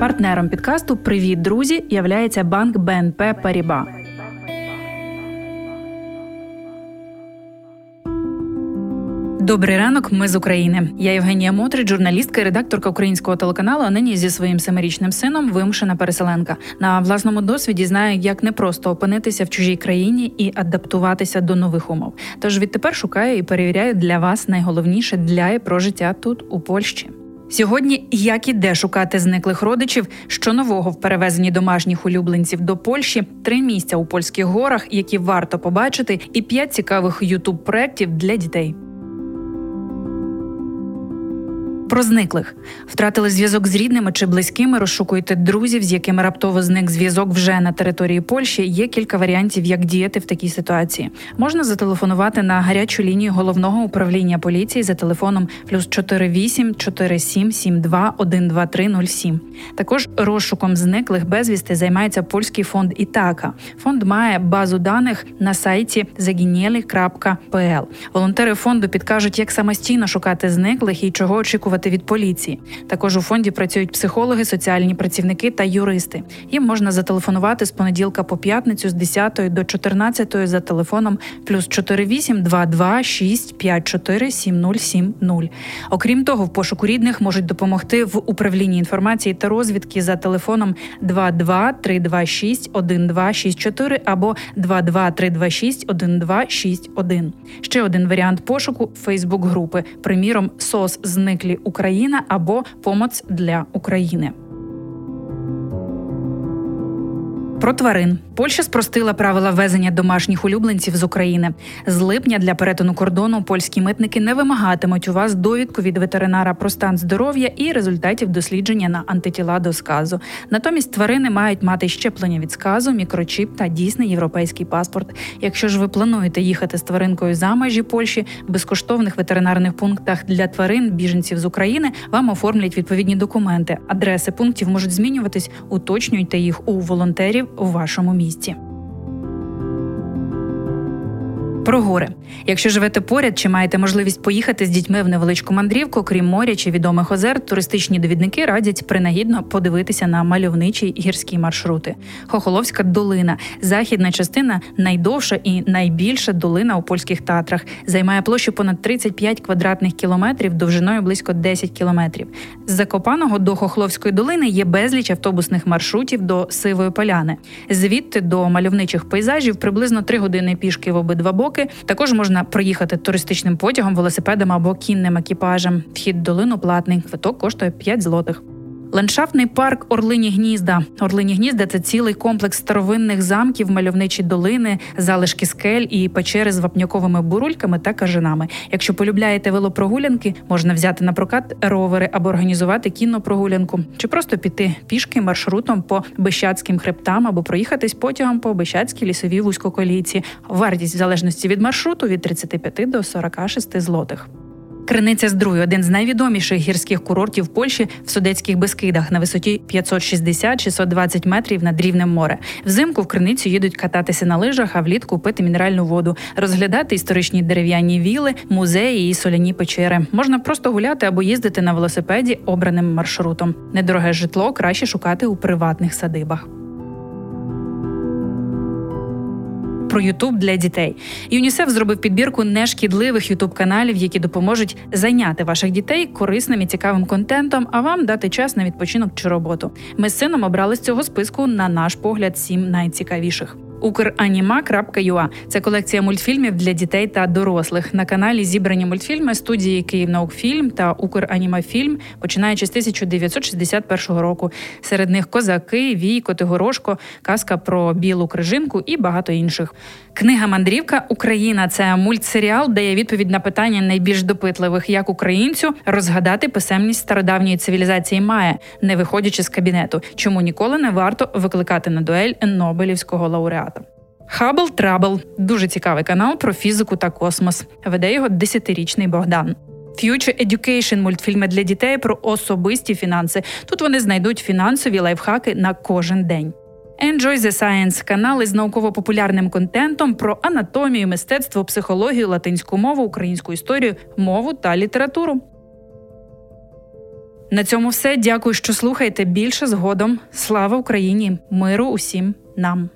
Партнером підкасту Привіт, друзі! являється банк БНП Паріба. Добрий ранок, ми з України. Я Євгенія Мотрич, журналістка і редакторка українського телеканалу. А нині зі своїм семирічним сином вимушена переселенка. На власному досвіді знаю, як непросто опинитися в чужій країні і адаптуватися до нових умов. Тож відтепер шукаю і перевіряю для вас найголовніше для і про життя тут у Польщі. Сьогодні як і де шукати зниклих родичів, що нового в перевезенні домашніх улюбленців до Польщі, три місця у польських горах, які варто побачити, і п'ять цікавих ютуб проєктів для дітей. Про зниклих втратили зв'язок з рідними чи близькими. Розшукуєте друзів, з якими раптово зник зв'язок вже на території Польщі. Є кілька варіантів, як діяти в такій ситуації. Можна зателефонувати на гарячу лінію головного управління поліції за телефоном плюс 48 47 72 123 07. Також розшуком зниклих безвісти займається польський фонд Ітака. Фонд має базу даних на сайті zaginєli.pl. Волонтери фонду підкажуть, як самостійно шукати зниклих і чого очікувати отримувати від поліції. Також у фонді працюють психологи, соціальні працівники та юристи. Їм можна зателефонувати з понеділка по п'ятницю з 10 до 14 за телефоном плюс 48 22 6 54 7070. Окрім того, в пошуку рідних можуть допомогти в управлінні інформації та розвідки за телефоном 22 326 1264 або 22 326 1261. Ще один варіант пошуку Фейсбук групи, приміром СОС зниклі Україна або Помоць для України. Про тварин Польща спростила правила ввезення домашніх улюбленців з України. З липня для перетину кордону польські митники не вимагатимуть у вас довідку від ветеринара про стан здоров'я і результатів дослідження на антитіла до сказу. Натомість тварини мають мати щеплення від сказу, мікрочіп та дійсний європейський паспорт. Якщо ж ви плануєте їхати з тваринкою за межі Польщі, в безкоштовних ветеринарних пунктах для тварин біженців з України вам оформлять відповідні документи. Адреси пунктів можуть змінюватись, уточнюйте їх у волонтерів у вашому місті. Про гори. Якщо живете поряд чи маєте можливість поїхати з дітьми в невеличку мандрівку, крім моря чи відомих озер, туристичні довідники радять принагідно подивитися на мальовничі гірські маршрути. Хохоловська долина, західна частина найдовша і найбільша долина у польських татрах, займає площу понад 35 квадратних кілометрів, довжиною близько 10 кілометрів. З Закопаного до Хохловської долини є безліч автобусних маршрутів до Сивої поляни. Звідти до мальовничих пейзажів приблизно 3 години пішки в обидва боки роки. Також можна проїхати туристичним потягом, велосипедом або кінним екіпажем. Вхід в долину платний. Квиток коштує 5 злотих. Ландшафтний парк Орлині Гнізда. Орлині Гнізда це цілий комплекс старовинних замків, мальовничі долини, залишки скель і печери з вапняковими бурульками та кажинами. Якщо полюбляєте велопрогулянки, можна взяти на прокат ровери або організувати кіннопрогулянку, чи просто піти пішки маршрутом по Бещацьким хребтам або проїхатись потягом по Бещацькій лісовій вузькоколійці. Вартість в залежності від маршруту від 35 до 46 злотих. Криниця Здруй один з найвідоміших гірських курортів Польщі в Судецьких Бескидах на висоті 560-620 метрів над рівнем моря. Взимку в криницю їдуть кататися на лижах, а влітку пити мінеральну воду, розглядати історичні дерев'яні віли, музеї і соляні печери. Можна просто гуляти або їздити на велосипеді обраним маршрутом. Недороге житло краще шукати у приватних садибах. Про Ютуб для дітей. ЮНІСЕФ зробив підбірку нешкідливих ютуб каналів, які допоможуть зайняти ваших дітей корисним і цікавим контентом, а вам дати час на відпочинок чи роботу. Ми з сином обрали з цього списку, на наш погляд, сім найцікавіших. Украніма.ua – це колекція мультфільмів для дітей та дорослих. На каналі зібрані мультфільми студії «Київнаукфільм» та «Укранімафільм», починаючи з 1961 року. Серед них козаки, вій, Котигорошко, казка про білу крижинку і багато інших. Книга Мандрівка Україна це мультсеріал, дає відповідь на питання найбільш допитливих, як українцю розгадати писемність стародавньої цивілізації Мая, не виходячи з кабінету, чому ніколи не варто викликати на дуель Нобелівського лауреата. Hubble Trouble дуже цікавий канал про фізику та космос. Веде його десятирічний Богдан. Future Education – мультфільми для дітей про особисті фінанси. Тут вони знайдуть фінансові лайфхаки на кожен день. Enjoy the Science – канал із науково-популярним контентом про анатомію, мистецтво, психологію, латинську мову, українську історію, мову та літературу. На цьому все. Дякую, що слухаєте більше згодом. Слава Україні! Миру усім нам.